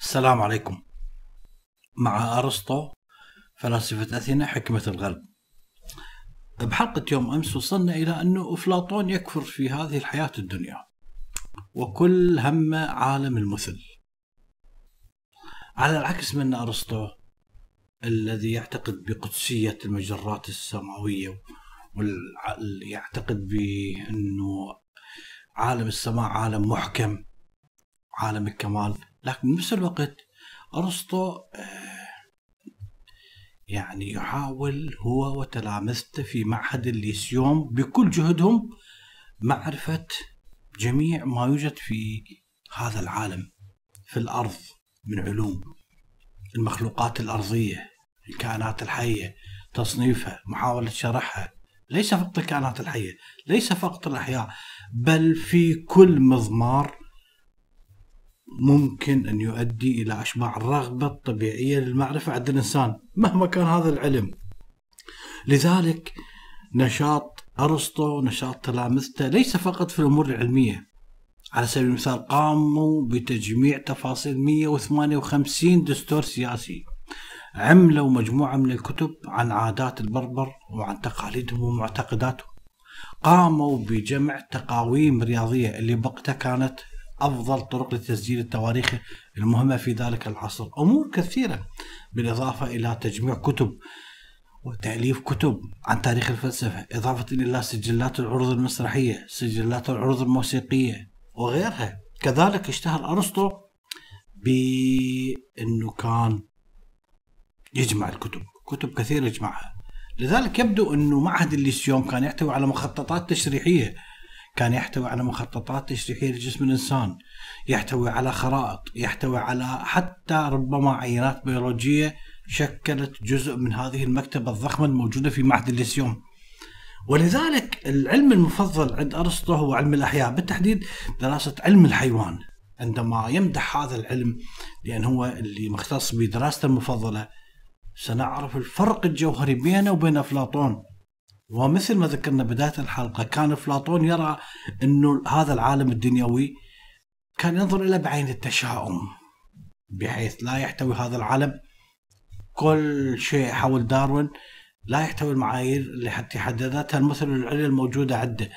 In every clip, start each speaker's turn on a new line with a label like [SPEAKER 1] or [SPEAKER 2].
[SPEAKER 1] السلام عليكم. مع أرسطو فلاسفة أثينا حكمة الغرب. بحلقة يوم أمس وصلنا إلى أنه أفلاطون يكفر في هذه الحياة الدنيا وكل هم عالم المثل. على العكس من أرسطو الذي يعتقد بقدسية المجرات السماوية ويعتقد بأنه عالم السماء عالم محكم عالم الكمال لكن بنفس الوقت أرسطو آه، يعني يحاول هو وتلامذته في معهد الليسيوم بكل جهدهم معرفة جميع ما يوجد في هذا العالم في الأرض من علوم المخلوقات الأرضية الكائنات الحية تصنيفها محاولة شرحها ليس فقط الكائنات الحية ليس فقط الأحياء بل في كل مضمار ممكن أن يؤدي إلى أشباع الرغبة الطبيعية للمعرفة عند الإنسان مهما كان هذا العلم. لذلك نشاط أرسطو نشاط تلامذته ليس فقط في الأمور العلمية. على سبيل المثال قاموا بتجميع تفاصيل 158 دستور سياسي. عملوا مجموعة من الكتب عن عادات البربر وعن تقاليدهم ومعتقداتهم قاموا بجمع تقاويم رياضية اللي بوقتها كانت أفضل طرق لتسجيل التواريخ المهمة في ذلك العصر، أمور كثيرة بالإضافة إلى تجميع كتب وتأليف كتب عن تاريخ الفلسفة، إضافة إلى سجلات العروض المسرحية، سجلات العروض الموسيقية وغيرها، كذلك اشتهر أرسطو بأنه كان يجمع الكتب، كتب كثيرة يجمعها. لذلك يبدو أنه معهد الليسيوم كان يحتوي على مخططات تشريحية كان يحتوي على مخططات تشريحية لجسم الإنسان، يحتوي على خرائط، يحتوي على حتى ربما عينات بيولوجية شكلت جزء من هذه المكتبة الضخمة الموجودة في معهد الليسيوم. ولذلك العلم المفضل عند أرسطو هو علم الأحياء، بالتحديد دراسة علم الحيوان. عندما يمدح هذا العلم لأن هو اللي مختص بدراسته المفضلة سنعرف الفرق الجوهري بينه وبين أفلاطون ومثل ما ذكرنا بداية الحلقة كان أفلاطون يرى أنه هذا العالم الدنيوي كان ينظر إلى بعين التشاؤم بحيث لا يحتوي هذا العالم كل شيء حول داروين لا يحتوي المعايير اللي حتى حددتها المثل العليا الموجودة عنده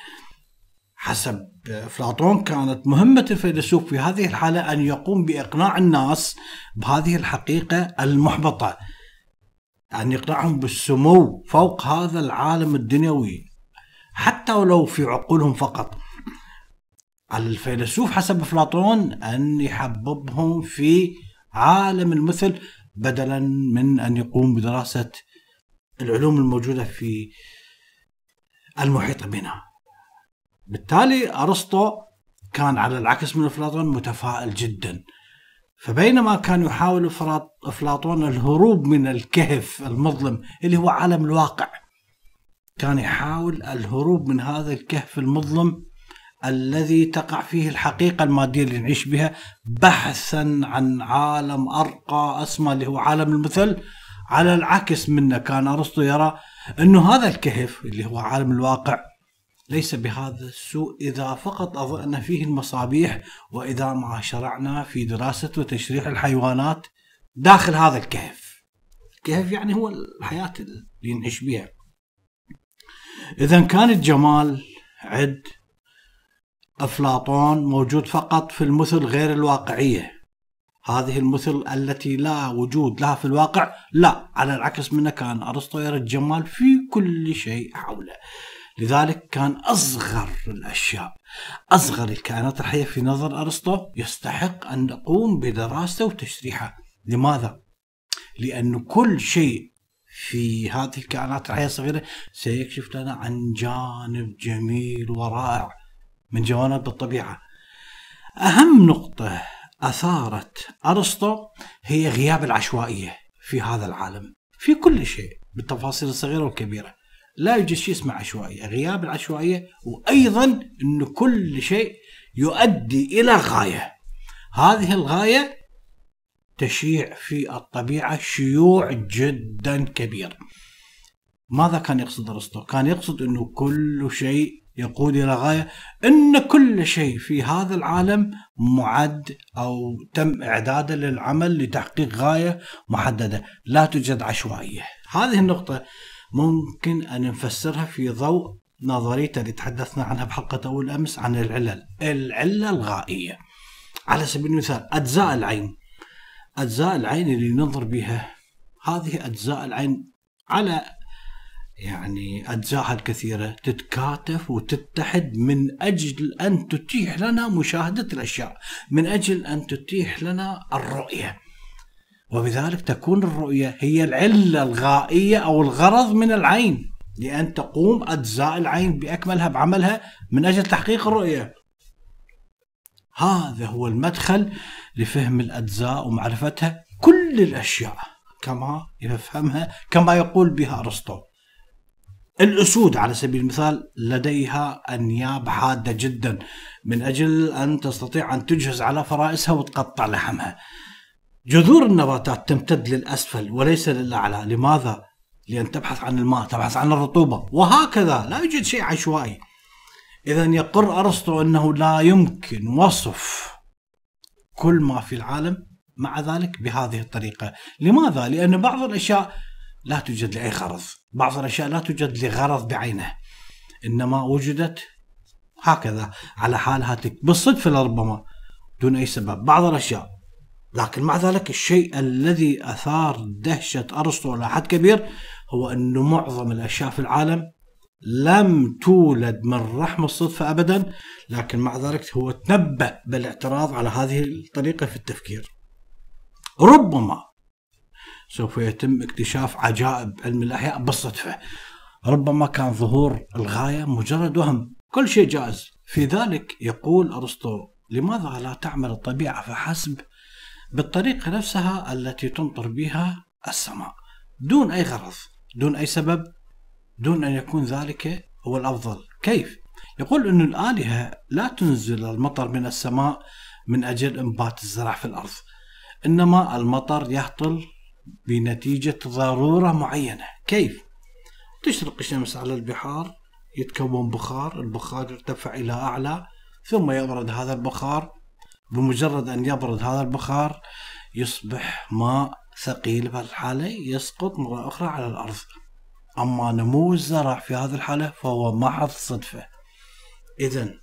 [SPEAKER 1] حسب أفلاطون كانت مهمة الفيلسوف في هذه الحالة أن يقوم بإقناع الناس بهذه الحقيقة المحبطة. أن يقنعهم بالسمو فوق هذا العالم الدنيوي. حتى ولو في عقولهم فقط. على الفيلسوف حسب أفلاطون أن يحببهم في عالم المثل بدلا من أن يقوم بدراسة العلوم الموجودة في المحيط بنا. بالتالي أرسطو كان على العكس من أفلاطون متفائل جدا. فبينما كان يحاول أفلاطون الهروب من الكهف المظلم اللي هو عالم الواقع كان يحاول الهروب من هذا الكهف المظلم الذي تقع فيه الحقيقة المادية اللي نعيش بها بحثا عن عالم أرقى أسمى اللي هو عالم المثل على العكس منه كان أرسطو يرى أنه هذا الكهف اللي هو عالم الواقع ليس بهذا السوء إذا فقط أضأنا فيه المصابيح وإذا ما شرعنا في دراسة وتشريح الحيوانات داخل هذا الكهف. الكهف يعني هو الحياة اللي نعيش بها. إذا كان الجمال عد أفلاطون موجود فقط في المثل غير الواقعية. هذه المثل التي لا وجود لها في الواقع لا على العكس منه كان أرسطو يرى الجمال في كل شيء حوله. لذلك كان أصغر الأشياء. أصغر الكائنات. الحية في نظر أرسطو يستحق أن نقوم بدراسته وتشريحه لماذا؟ لأن كل شيء في هذه الكائنات الحية الصغيرة سيكشف لنا عن جانب جميل ورائع من جوانب الطبيعة. أهم نقطة أثارت أرسطو هي غياب العشوائية في هذا العالم. في كل شيء بالتفاصيل الصغيرة والكبيرة. لا يوجد شيء اسمه عشوائية، غياب العشوائية وأيضا إنه كل شيء يؤدي إلى غايه. هذه الغاية تشيع في الطبيعة شيوع جدا كبير. ماذا كان يقصد أرسطو؟ كان يقصد إنه كل شيء يقود إلى غاية أن كل شيء في هذا العالم معد أو تم إعداده للعمل لتحقيق غاية محددة لا توجد عشوائية هذه النقطة ممكن أن نفسرها في ضوء نظريته اللي تحدثنا عنها بحلقة أول أمس عن العلل. العلة الغائية. على سبيل المثال أجزاء العين. أجزاء العين اللي ننظر بها هذه أجزاء العين على يعني أجزائها الكثيرة تتكاتف وتتحد من أجل أن تتيح لنا مشاهدة الأشياء من أجل أن تتيح لنا الرؤية. وبذلك تكون الرؤية هي العلة الغائية أو الغرض من العين لأن تقوم أجزاء العين بأكملها بعملها من أجل تحقيق الرؤية. هذا هو المدخل لفهم الأجزاء ومعرفتها كل الأشياء كما يفهمها كما يقول بها أرسطو. الأسود على سبيل المثال لديها أنياب حادة جدا من أجل أن تستطيع أن تجهز على فرائسها وتقطع لحمها. جذور النباتات تمتد للأسفل وليس للأعلى. لماذا؟ لأن تبحث عن الماء تبحث عن الرطوبة. وهكذا لا يوجد شيء عشوائي. إذا يقر أرسطو أنه لا يمكن وصف كل ما في العالم مع ذلك بهذه الطريقة. لماذا؟ لأن بعض الأشياء لا توجد لأي غرض. بعض الأشياء لا توجد لغرض بعينه. إنما وجدت هكذا. على حالها بالصدفة لربما دون أي سبب. بعض الأشياء لكن مع ذلك الشيء الذي أثار دهشة أرسطو إلى حد كبير هو أنه معظم الأشياء في العالم لم تولد من رحم الصدفة أبدا لكن مع ذلك هو تنبأ بالاعتراض على هذه الطريقة في التفكير. ربما سوف يتم اكتشاف عجائب علم الأحياء بالصدفة. ربما كان ظهور الغاية مجرد وهم. كل شيء جائز. في ذلك يقول أرسطو لماذا لا تعمل الطبيعة فحسب بالطريقة نفسها التي تمطر بها السماء دون أي غرض دون أي سبب دون أن يكون ذلك هو الأفضل كيف؟ يقول أن الآلهة لا تنزل المطر من السماء من أجل إنبات الزرع في الأرض إنما المطر يهطل بنتيجة ضرورة معينة كيف؟ تشرق الشمس على البحار يتكون بخار البخار يرتفع إلى أعلى ثم يبرد هذا البخار بمجرد أن يبرد هذا البخار يصبح ماء ثقيل في الحالة يسقط مرة أخرى على الأرض. أما نمو الزرع في هذه الحالة فهو محض صدفة. إذا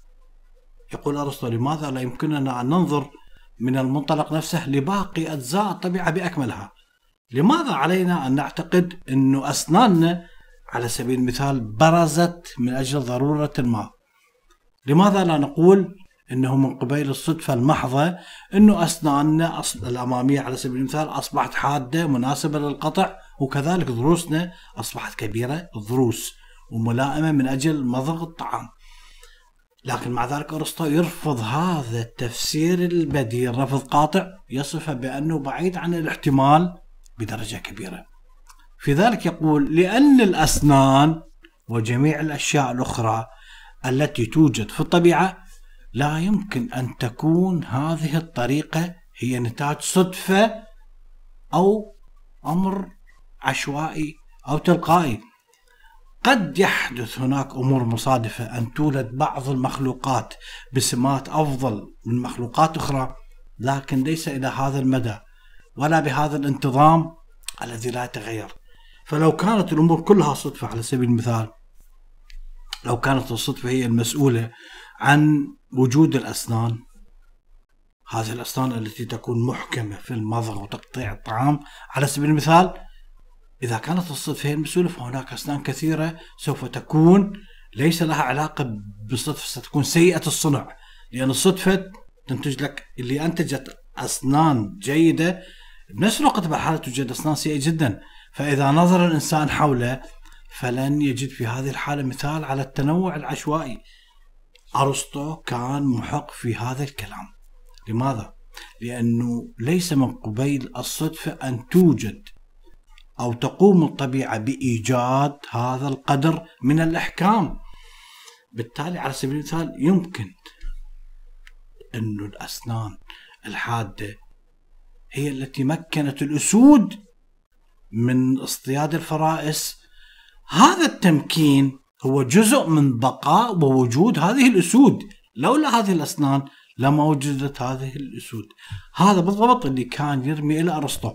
[SPEAKER 1] يقول أرسطو لماذا لا يمكننا أن ننظر من المنطلق نفسه لباقي أجزاء الطبيعة بأكملها؟ لماذا علينا أن نعتقد أن أسناننا على سبيل المثال برزت من أجل ضرورة ما لماذا لا نقول إنه من قبيل الصدفة المحضة إنه اسناننا الأمامية على سبيل المثال أصبحت حادة مناسبة للقطع وكذلك ضروسنا أصبحت كبيرة الضروس وملائمة من أجل مضغ الطعام. لكن مع ذلك أرسطو يرفض هذا التفسير البديل رفض قاطع يصفه بأنه بعيد عن الاحتمال بدرجة كبيرة. في ذلك يقول لأن الأسنان وجميع الأشياء الأخرى التي توجد في الطبيعة لا يمكن أن تكون هذه الطريقة هي نتاج صدفة أو أمر عشوائي أو تلقائي. قد يحدث هناك أمور مصادفة أن تولد بعض المخلوقات بسمات أفضل من مخلوقات أخرى لكن ليس إلى هذا المدى ولا بهذا الانتظام الذي لا يتغير. فلو كانت الأمور كلها صدفة على سبيل المثال لو كانت الصدفة هي المسؤولة عن وجود الأسنان هذه الأسنان التي تكون محكمة في المضغ وتقطيع الطعام. على سبيل المثال إذا كانت الصدفة هي المسؤولة فهناك أسنان كثيرة سوف تكون ليس لها علاقة بالصدفة ستكون سيئة الصنع لأن الصدفة تنتج لك اللي أنتجت أسنان جيدة بنفس الوقت بالحالة توجد أسنان سيئة جدا. فإذا نظر الإنسان حوله فلن يجد في هذه الحالة مثال على التنوع العشوائي. أرسطو كان محق في هذا الكلام. لماذا؟ لأنه ليس من قبيل الصدفة أن توجد أو تقوم الطبيعة بإيجاد هذا القدر من الإحكام. بالتالي على سبيل المثال يمكن أن الأسنان الحادة هي التي مكنت الأسود من اصطياد الفرائس. هذا التمكين هو جزء من بقاء ووجود هذه الأسود. لولا هذه الأسنان لما وجدت هذه الأسود. هذا بالضبط اللي كان يرمي إلى أرسطو.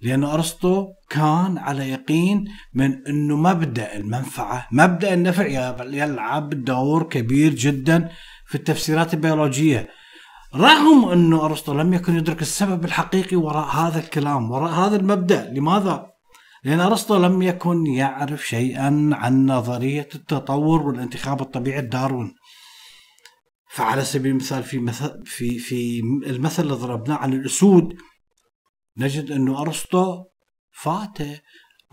[SPEAKER 1] لأن أرسطو كان على يقين من أنه مبدأ المنفعة. مبدأ النفع يلعب دور كبير جدا في التفسيرات البيولوجية. رغم أنه أرسطو لم يكن يدرك السبب الحقيقي وراء هذا الكلام وراء هذا المبدأ لماذا؟ لأن أرسطو لم يكن يعرف شيئا عن نظرية التطور والانتخاب الطبيعي داروين فعلى سبيل المثال في مثل في في المثل اللي ضربناه عن الأسود نجد انه أرسطو فاته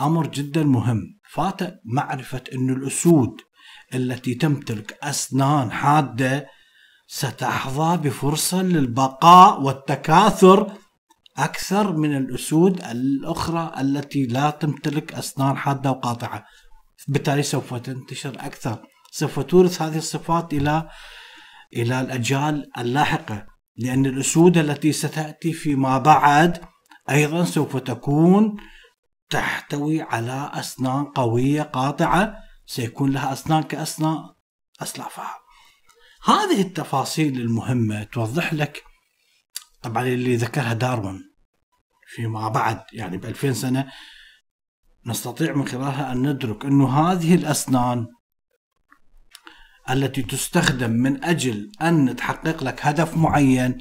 [SPEAKER 1] أمر جدا مهم. فاته معرفة انه الأسود التي تمتلك أسنان حادة ستحظى بفرصة للبقاء والتكاثر أكثر من الأسود الأخرى التي لا تمتلك اسنان حادة وقاطعة. بالتالي سوف تنتشر أكثر. سوف تورث هذه الصفات إلى إلى الأجيال اللاحقة لأن الأسود التي ستأتي فيما بعد أيضا سوف تكون تحتوي على اسنان قوية قاطعة. سيكون لها اسنان كاسنان أسلافها. هذه التفاصيل المهمة توضح لك طبعا اللي ذكرها داروين فيما بعد يعني ب 2000 سنة نستطيع من خلالها أن ندرك انه هذه الأسنان التي تستخدم من أجل أن تحقق لك هدف معين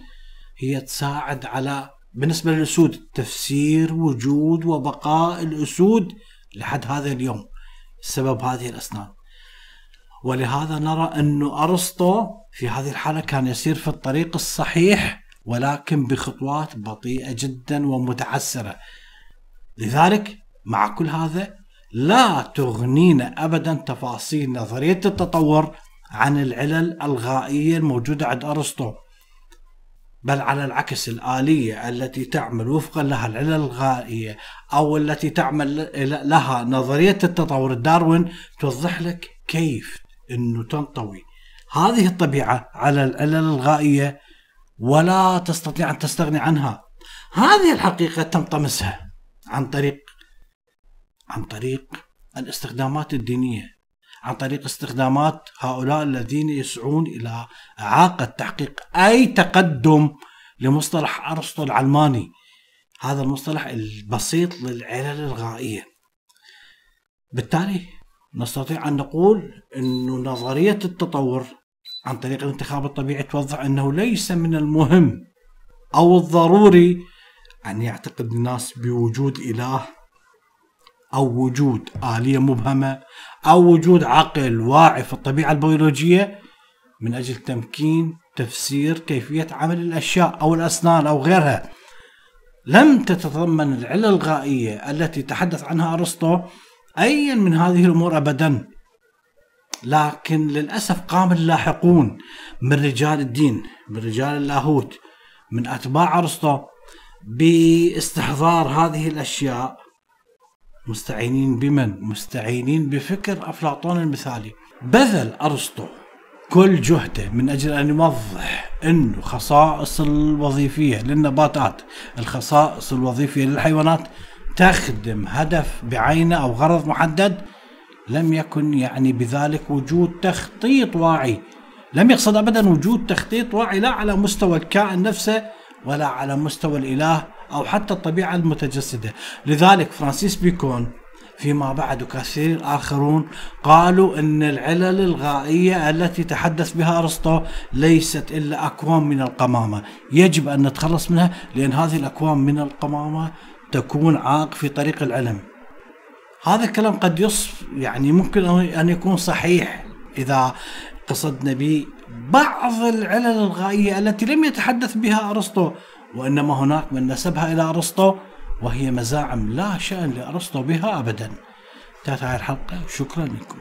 [SPEAKER 1] هي تساعد على بالنسبة للأسود تفسير وجود وبقاء الأسود لحد هذا اليوم سبب هذه الأسنان. ولهذا نرى انه أرسطو في هذه الحالة كان يسير في الطريق الصحيح ولكن بخطوات بطيئة جدا ومتعسرة. لذلك مع كل هذا لا تغنينا ابدا تفاصيل نظرية التطور عن العلل الغائية الموجودة عند أرسطو بل على العكس الآلية التي تعمل وفقا لها العلل الغائية أو التي تعمل لها نظرية التطور. الداروين توضح لك كيف أنه تنطوي. هذه الطبيعة على العلل الغائية ولا تستطيع أن تستغني عنها. هذه الحقيقة تنطمسها عن طريق عن طريق الاستخدامات الدينية عن طريق استخدامات هؤلاء الذين يسعون إلى إعاقة تحقيق أي تقدم لمصطلح أرسطو العلماني. هذا المصطلح البسيط للعلل الغائية. بالتالي نستطيع أن نقول أن نظرية التطور عن طريق الانتخاب الطبيعي توضح أنه ليس من المهم أو الضروري أن يعتقد الناس بوجود إله أو وجود آلية مبهمة أو وجود عقل واعي في الطبيعة البيولوجية من أجل تمكين تفسير كيفية عمل الأشياء أو الأسنان أو غيرها. لم تتضمن العلة الغائية التي تحدث عنها أرسطو أيا من هذه الأمور أبدا. لكن للأسف قام اللاحقون من رجال الدين من رجال اللاهوت من أتباع أرسطو باستحضار هذه الأشياء مستعينين بمن؟ مستعينين بفكر أفلاطون المثالي بذل أرسطو كل جهده من أجل أن يوضح أنه خصائص الوظيفية للنباتات الخصائص الوظيفية للحيوانات تخدم هدف بعينه أو غرض محدد لم يكن يعني بذلك وجود تخطيط واعي. لم يقصد أبدا وجود تخطيط واعي لا على مستوى الكائن نفسه ولا على مستوى الإله أو حتى الطبيعة المتجسدة. لذلك فرانسيس بيكون فيما بعد وكثير آخرون قالوا أن العلل الغائية التي تحدث بها أرسطو ليست إلا أكوام من القمامة. يجب أن نتخلص منها لأن هذه الأكوام من القمامة تكون عائق في طريق العلم. هذا الكلام قد يصف يعني ممكن أن يكون صحيح إذا قصدنا به بعض العلل الغائية التي لم يتحدث بها أرسطو وإنما هناك من نسبها إلى أرسطو وهي مزاعم لا شأن لأرسطو بها أبدا. انتهت هذه الحلقة وشكرا لكم.